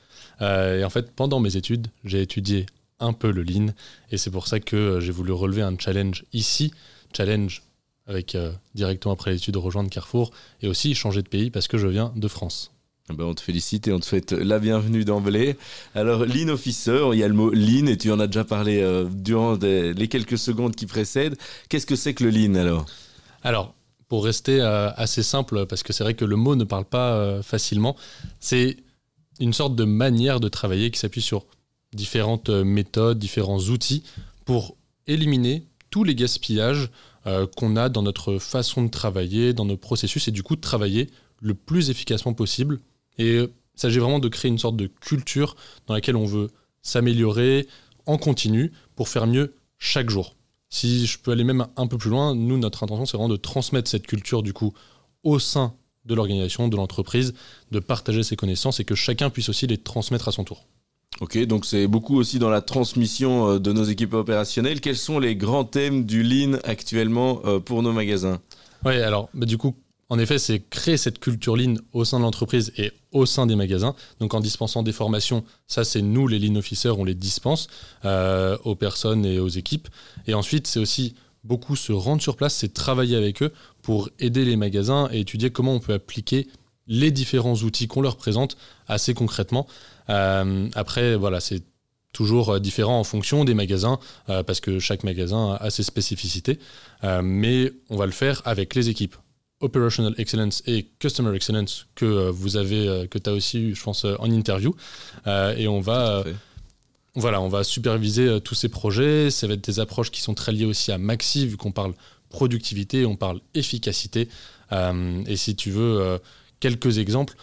Speaker 4: Euh, et en fait, pendant mes études, j'ai étudié un peu le lean. Et c'est pour ça que euh, j'ai voulu relever un challenge ici. Challenge avec euh, directement après l'étude rejoindre Carrefour. Et aussi changer de pays parce que je viens de France.
Speaker 2: Ah ben, on te félicite et on te souhaite la bienvenue d'emblée. Alors, Lean Officer, il y a le mot Lean et tu en as déjà parlé euh, durant des- les quelques secondes qui précèdent. Qu'est-ce que c'est que le Lean alors?
Speaker 4: Alors, pour rester euh, assez simple, parce que c'est vrai que le mot ne parle pas euh, facilement, c'est une sorte de manière de travailler qui s'appuie sur différentes euh, méthodes, différents outils pour éliminer tous les gaspillages euh, qu'on a dans notre façon de travailler, dans nos processus, et du coup de travailler le plus efficacement possible. Et euh, il s'agit vraiment de créer une sorte de culture dans laquelle on veut s'améliorer, en continu pour faire mieux chaque jour. Si je peux aller même un peu plus loin, nous, notre intention, c'est vraiment de transmettre cette culture, du coup, au sein de l'organisation, de l'entreprise, de partager ses connaissances et que chacun puisse aussi les transmettre à son tour.
Speaker 2: Ok, donc c'est beaucoup aussi dans la transmission euh, de nos équipes opérationnelles. Quels sont les grands thèmes du Lean actuellement euh, pour nos magasins?
Speaker 4: Oui, alors bah, du coup, en effet, c'est créer cette culture Lean au sein de l'entreprise et au sein des magasins. Donc en dispensant des formations, ça c'est nous, les Lean Officers, on les dispense euh, aux personnes et aux équipes. Et ensuite, c'est aussi beaucoup se rendre sur place, c'est travailler avec eux pour aider les magasins et étudier comment on peut appliquer les différents outils qu'on leur présente assez concrètement. Euh, après, voilà, c'est toujours euh, différent en fonction des magasins, euh, parce que chaque magasin a ses spécificités, Euh, mais on va le faire avec les équipes Operational Excellence et Customer Excellence que euh, vous avez, que tu as aussi eu, je pense, en interview. Et on va, voilà, on va superviser tous ces projets. Ça va être des approches qui sont très liées aussi à Maxi, vu qu'on parle productivité, on parle efficacité. Et si tu veux quelques exemples,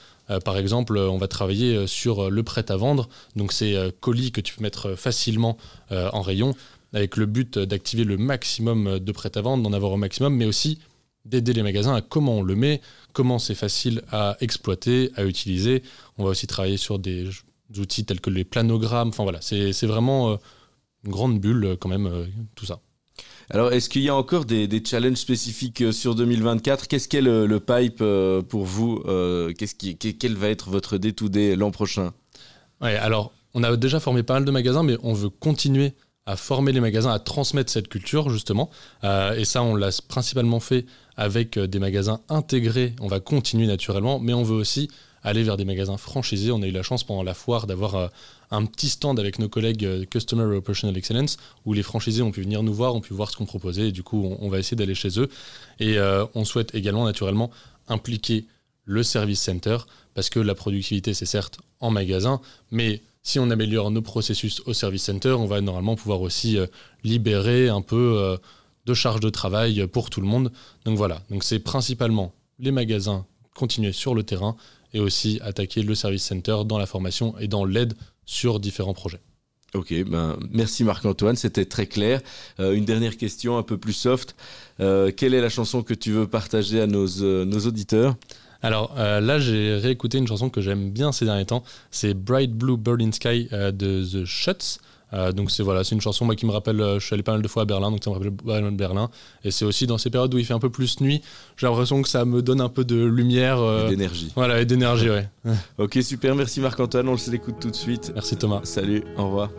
Speaker 4: par exemple, euh, on va travailler euh, sur euh, le prêt à vendre. Donc, euh, colis que tu peux mettre euh, facilement euh, en rayon, avec le but euh, d'activer le maximum euh, de prêt à vendre, d'en avoir au maximum, mais aussi d'aider les magasins à comment on le met, comment c'est facile à exploiter, à utiliser. On va aussi travailler sur des outils tels que les planogrammes. Enfin voilà, c'est vraiment euh, une grande bulle euh, quand même, euh, tout ça.
Speaker 2: Alors, est-ce qu'il y a encore des, challenges spécifiques euh, sur 2024 Qu'est-ce qu'est le, pipe euh, pour vous Euh, Qu'est-ce Quel va être votre day-to-day l'an prochain?
Speaker 4: Ouais, alors, on a déjà formé pas mal de magasins, mais on veut continuer à former les magasins, à transmettre cette culture, justement. Et ça, on l'a principalement fait avec des magasins intégrés. On va continuer naturellement, mais on veut aussi aller vers des magasins franchisés. On a eu la chance pendant la foire d'avoir un petit stand avec nos collègues euh, Customer Operational Excellence, où les franchisés ont pu venir nous voir, ont pu voir ce qu'on proposait, et du coup, on, va essayer d'aller chez eux. Et euh, on souhaite également, naturellement, impliquer le service center, parce que la productivité, c'est certes en magasin, mais si on améliore nos processus au service center, on va normalement pouvoir aussi euh, libérer un peu de charge de travail pour tout le monde. Donc voilà, donc c'est principalement les magasins continuer sur le terrain et aussi attaquer le service center dans la formation et dans l'aide sur différents projets.
Speaker 2: Ok, ben, merci Marc-Antoine, c'était très clair. Euh, une dernière question un peu plus soft. Euh, quelle est la chanson que tu veux partager à nos, euh, nos auditeurs?
Speaker 4: Alors euh, là, j'ai réécouté une chanson que j'aime bien ces derniers temps. C'est Bright Blue Burning Sky euh, de The Shuts. Euh, donc c'est voilà, c'est une chanson moi, qui me rappelle, euh, je suis allé pas mal de fois à Berlin, donc ça me rappelle pas mal de Berlin. Et c'est aussi dans ces périodes où il fait un peu plus nuit, j'ai l'impression que ça me donne un peu de lumière. euh,
Speaker 2: Et d'énergie.
Speaker 4: Voilà, et d'énergie, ouais.
Speaker 2: Ok, super, merci Marc-Antoine, on se l'écoute tout de suite.
Speaker 4: Merci Thomas.
Speaker 2: Salut, au revoir.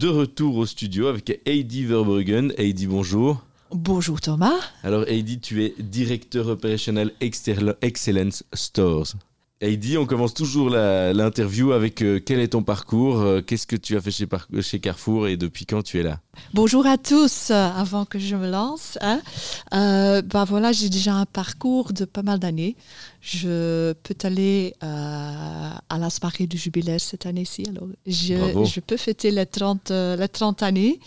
Speaker 2: De retour au studio avec Heidi Verbruggen. Heidi, bonjour.
Speaker 16: Bonjour Thomas.
Speaker 2: Alors Heidi, tu es directeur opérationnel Excellence Stores. Heidi, on commence toujours l'interview avec euh, quel est ton parcours, euh, qu'est-ce que tu as fait chez, Carrefour et depuis quand tu es là?
Speaker 16: Bonjour à tous. euh, Avant que je me lance, hein, bah voilà, j'ai déjà un parcours de pas mal d'années. Je peux aller à la soirée du jubilaire cette année-ci. Alors, je, je peux fêter les 30, euh, les 30 années.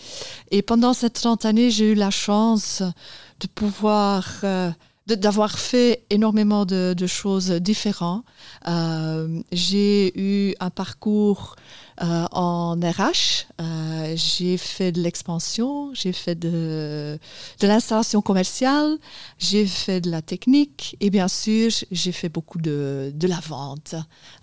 Speaker 16: Et pendant ces 30 années, j'ai eu la chance de pouvoir, d'avoir fait énormément de, de choses différentes. Euh, j'ai eu un parcours euh, en RH, euh, j'ai fait de l'expansion, j'ai fait de, de l'installation commerciale, j'ai fait de la technique et bien sûr, j'ai fait beaucoup de, de la vente.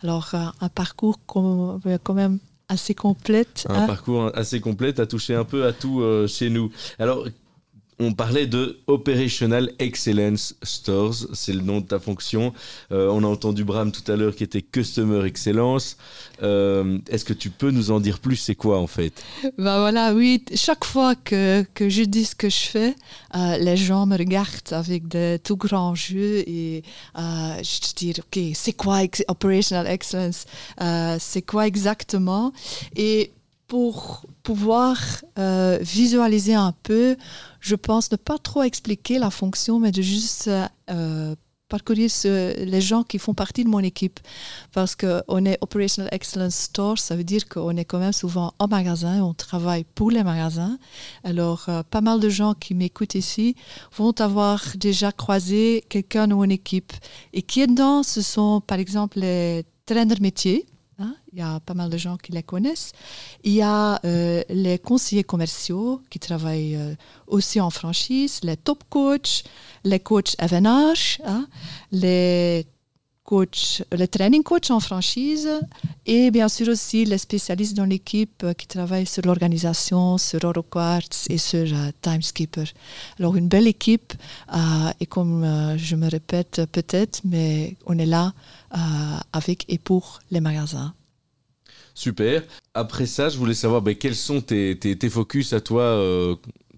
Speaker 16: Alors, un parcours quand même assez complète.
Speaker 2: Un
Speaker 16: hein.
Speaker 2: parcours assez complet, as touché un peu à tout euh, chez nous. Alors, on parlait de Operational Excellence Stores, c'est le nom de ta fonction. Euh, on a entendu Bram tout à l'heure qui était Customer Excellence. Euh, Est-ce que tu peux nous en dire plus? C'est quoi en fait?
Speaker 16: Ben voilà, oui, chaque fois que, que je dis ce que je fais, euh, les gens me regardent avec de tout grands yeux et je dis, OK, c'est quoi Operational Excellence? C'est quoi exactement? Pour pouvoir euh, visualiser un peu, je pense ne pas trop expliquer la fonction, mais de juste euh, parcourir ce- les gens qui font partie de mon équipe. Parce qu'on est Operational Excellence Store, ça veut dire qu'on est quand même souvent en magasin, on travaille pour les magasins. Alors, euh, pas mal de gens qui m'écoutent ici vont avoir déjà croisé quelqu'un de mon équipe. Et qui est dedans, ce sont par exemple les traîneurs métiers. Hein. Il y a pas mal de gens qui les connaissent. Il y a euh, les conseillers commerciaux qui travaillent euh, aussi en franchise, les top coachs, les coachs FNH, hein, les coachs, les training coachs en franchise et bien sûr aussi les spécialistes dans l'équipe euh, qui travaillent sur l'organisation, sur EuroQuartz et sur euh, Timekeeper. Alors une belle équipe euh, et comme je me répète peut-être, mais on est là avec et pour les magasins.
Speaker 2: Super. Après ça, je voulais savoir ben, quels sont tes, focus à toi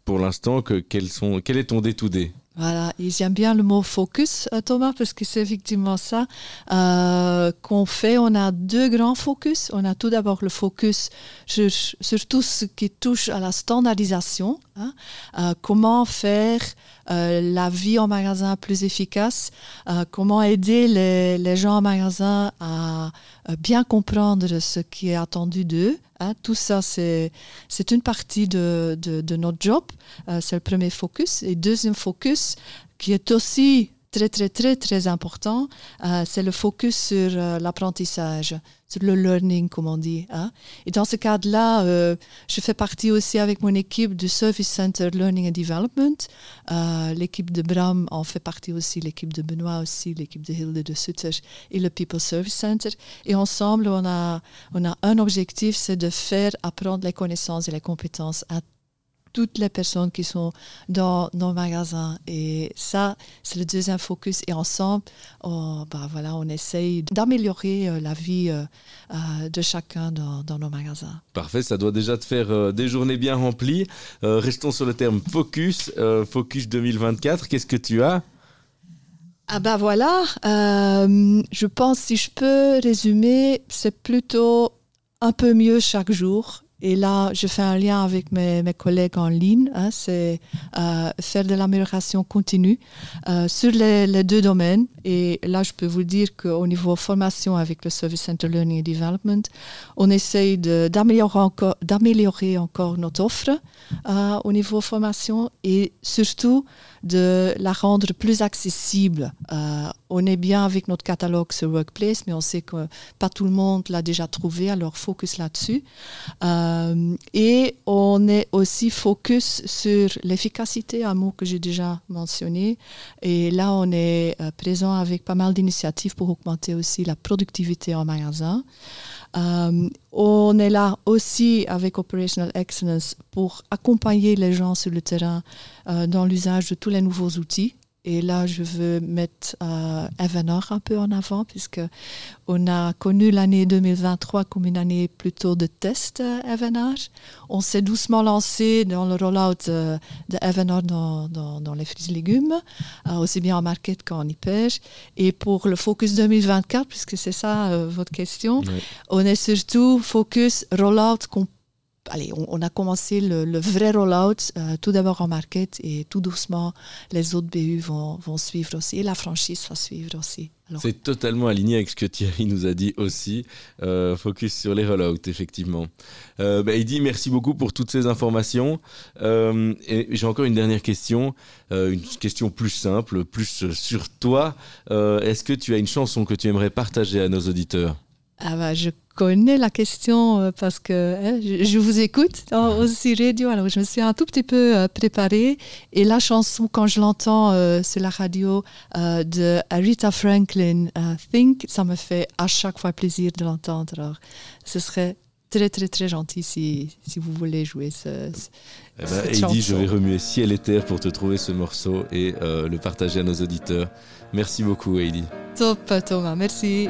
Speaker 2: pour l'instant. que- quels sont, quel est ton day-to-day
Speaker 16: Voilà, et j'aime bien le mot focus, euh, Thomas, parce que c'est effectivement ça euh, qu'on fait. On a deux grands focus. On a tout d'abord le focus sur, sur tout ce qui touche à la standardisation. hein. Euh, comment faire euh, la vie en magasin plus efficace, euh, comment aider les, les gens en magasin à bien comprendre ce qui est attendu d'eux. hein. Tout ça, c'est c'est une partie de, de, de notre job. Euh, c'est le premier focus. Et deuxième focus, qui est aussi très, très, très, très important, euh, c'est le focus sur euh, l'apprentissage, sur le learning, comme on dit. hein. Et dans ce cadre-là, euh, je fais partie aussi avec mon équipe du Service Center Learning and Development. L'équipe de Bram en fait partie aussi, l'équipe de Benoît aussi, l'équipe de Hilde de Sutter et le People Service Center. Et ensemble, on a, on a un objectif, c'est de faire apprendre les connaissances et les compétences à toutes les personnes qui sont dans nos magasins. Et ça, c'est le deuxième focus. Et ensemble, on, bah voilà, on essaye d'améliorer euh, la vie euh, euh, de chacun dans, dans nos magasins.
Speaker 2: Parfait, ça doit déjà te faire des journées bien remplies. Euh, restons sur le terme focus. euh, focus 2024, qu'est-ce que tu as?
Speaker 16: Ah bah voilà, euh, je pense si je peux résumer, c'est plutôt un peu mieux chaque jour. Et là, je fais un lien avec mes, collègues en ligne. hein, c'est euh, faire de l'amélioration continue euh, sur les, deux domaines. Et là, je peux vous dire qu'au niveau formation avec le Service Center Learning and Development, on essaye d'améliorer encore, notre offre euh, au niveau formation et surtout de la rendre plus accessible. On est bien avec notre catalogue sur Workplace, mais on sait que pas tout le monde l'a déjà trouvé, alors focus là-dessus. Et on est aussi focus sur l'efficacité, un mot que j'ai déjà mentionné. Et là, on est euh, présent avec pas mal d'initiatives pour augmenter aussi la productivité en magasin. Euh, on est là aussi avec Operational Excellence pour accompagner les gens sur le terrain euh, dans l'usage de tous les nouveaux outils Et là, je veux mettre euh, Evenor un peu en avant, puisque on a connu l'année 2023 comme une année plutôt de test euh, Evenor. On s'est doucement lancé dans le rollout euh, de Evenor dans, dans, dans les fruits et légumes, euh, aussi bien en market qu'en hyper. Et pour le focus 2024, puisque c'est ça euh, votre question, on est surtout focus rollout qu'on Allez, on, a commencé le, vrai rollout euh, tout d'abord en market et tout doucement les autres BU vont, suivre aussi et la franchise va suivre aussi.
Speaker 2: C'est totalement aligné avec ce que Thierry nous a dit aussi. Euh, focus sur les rollouts, effectivement. Euh, bah, Heidi, merci beaucoup pour toutes ces informations. Euh, j'ai encore une dernière question, euh, une question plus simple, plus sur toi. Est-ce que tu as une chanson que tu aimerais partager à nos auditeurs?
Speaker 16: Ah bah, je connais la question euh, parce que hein, je, je vous écoute dans aussi radio, alors je me suis un tout petit peu euh, préparée et la chanson quand je l'entends euh, sur la radio euh, de Aretha Franklin, euh, Think, ça me fait à chaque fois plaisir de l'entendre. Alors ce serait très très très gentil si, si vous voulez jouer ce, ce-
Speaker 2: Eh ben,
Speaker 16: cette
Speaker 2: Heidi, je vais remuer ciel et terre pour te trouver ce morceau et euh, le partager à nos auditeurs. Merci beaucoup, Heidi.
Speaker 16: Top Thomas, merci.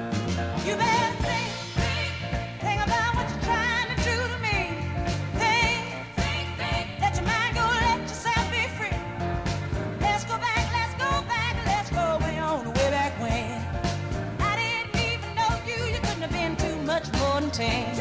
Speaker 1: mountain.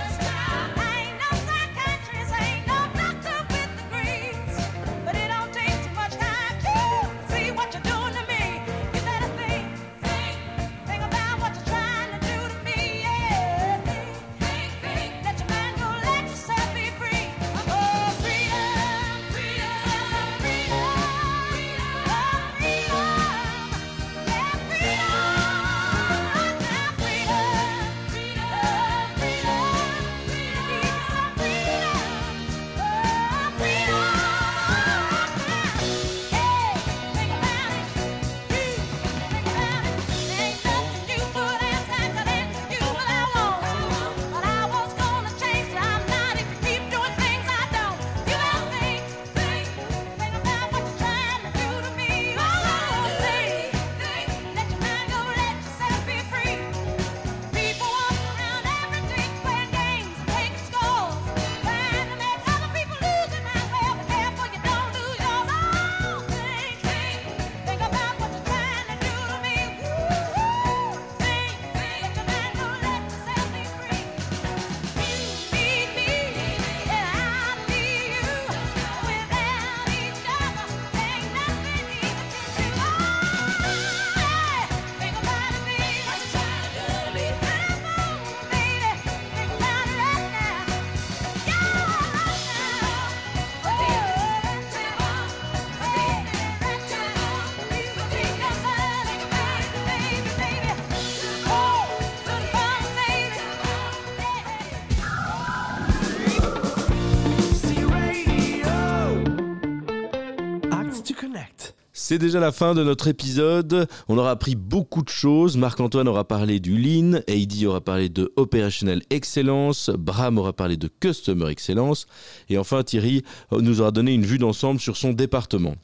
Speaker 2: C'est déjà la fin de notre épisode. On aura appris beaucoup de choses. Marc-Antoine aura parlé du Lean, Heidi aura parlé de Operational Excellence, Bram aura parlé de Customer Excellence, et enfin Thierry euh, nous aura donné une vue d'ensemble sur son département.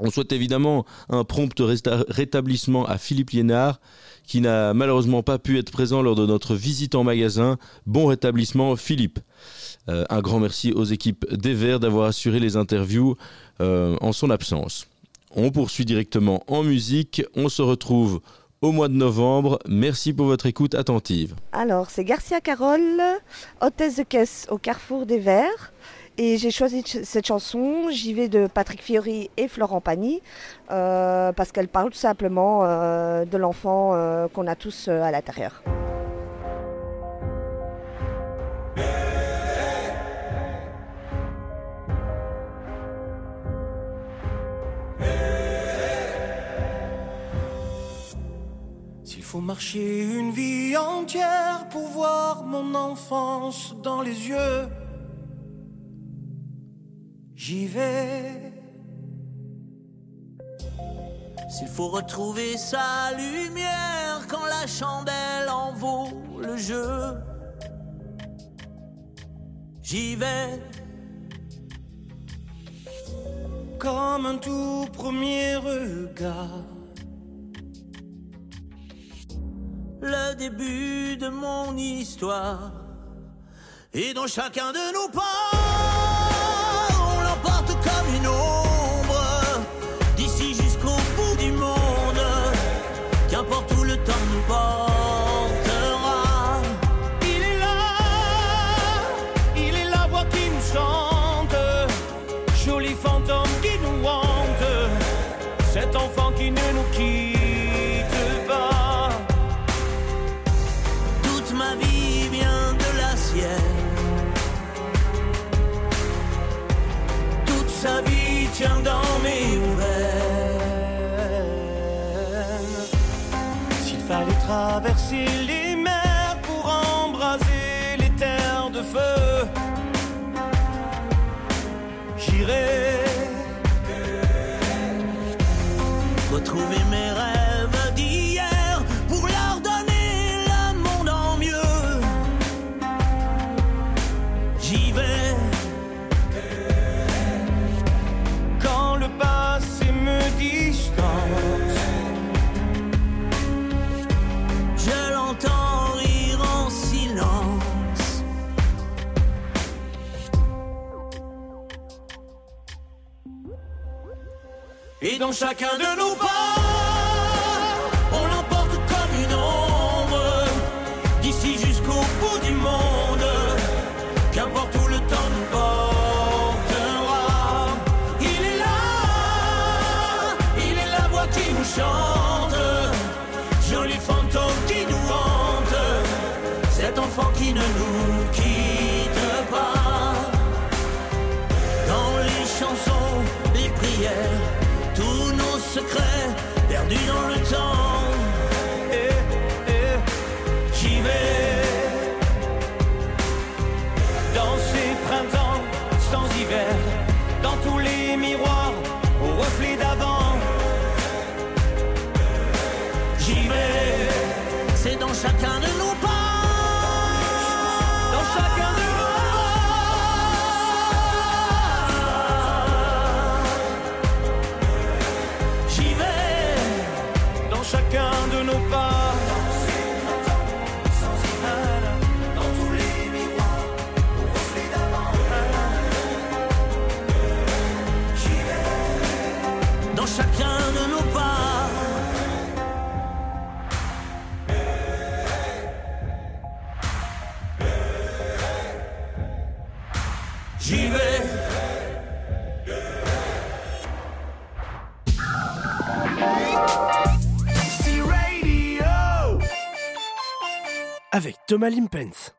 Speaker 2: On souhaite évidemment un prompt rétablissement à Philippe Liénard, qui n'a malheureusement pas pu être présent lors de notre visite en magasin. Bon rétablissement, Philippe. Euh, un grand merci aux équipes des Verts d'avoir assuré les interviews euh, en son absence. On poursuit directement en musique. On se retrouve au mois de novembre. Merci pour votre écoute attentive.
Speaker 17: Alors, c'est Garcia Carole, hôtesse de caisse au Carrefour des Verts. Et j'ai choisi ch- cette chanson, j'y vais de Patrick Fiori et Florent Pagny, euh, parce qu'elle parle tout simplement euh, de l'enfant euh, qu'on a tous à l'intérieur.
Speaker 15: marcher une vie entière pour voir mon enfance dans les yeux. J'y vais. S'il faut retrouver sa lumière quand la chandelle en vaut le jeu, j'y vais.
Speaker 18: Comme un tout premier regard le début de mon histoire. Et dans chacun de nos pas, on l'emporte comme une eau. traverser les mers pour embraser les terres de feu. J'irai retrouver mes rêves. dans chacun de nos pas. chacun de
Speaker 1: Thomas Limpens.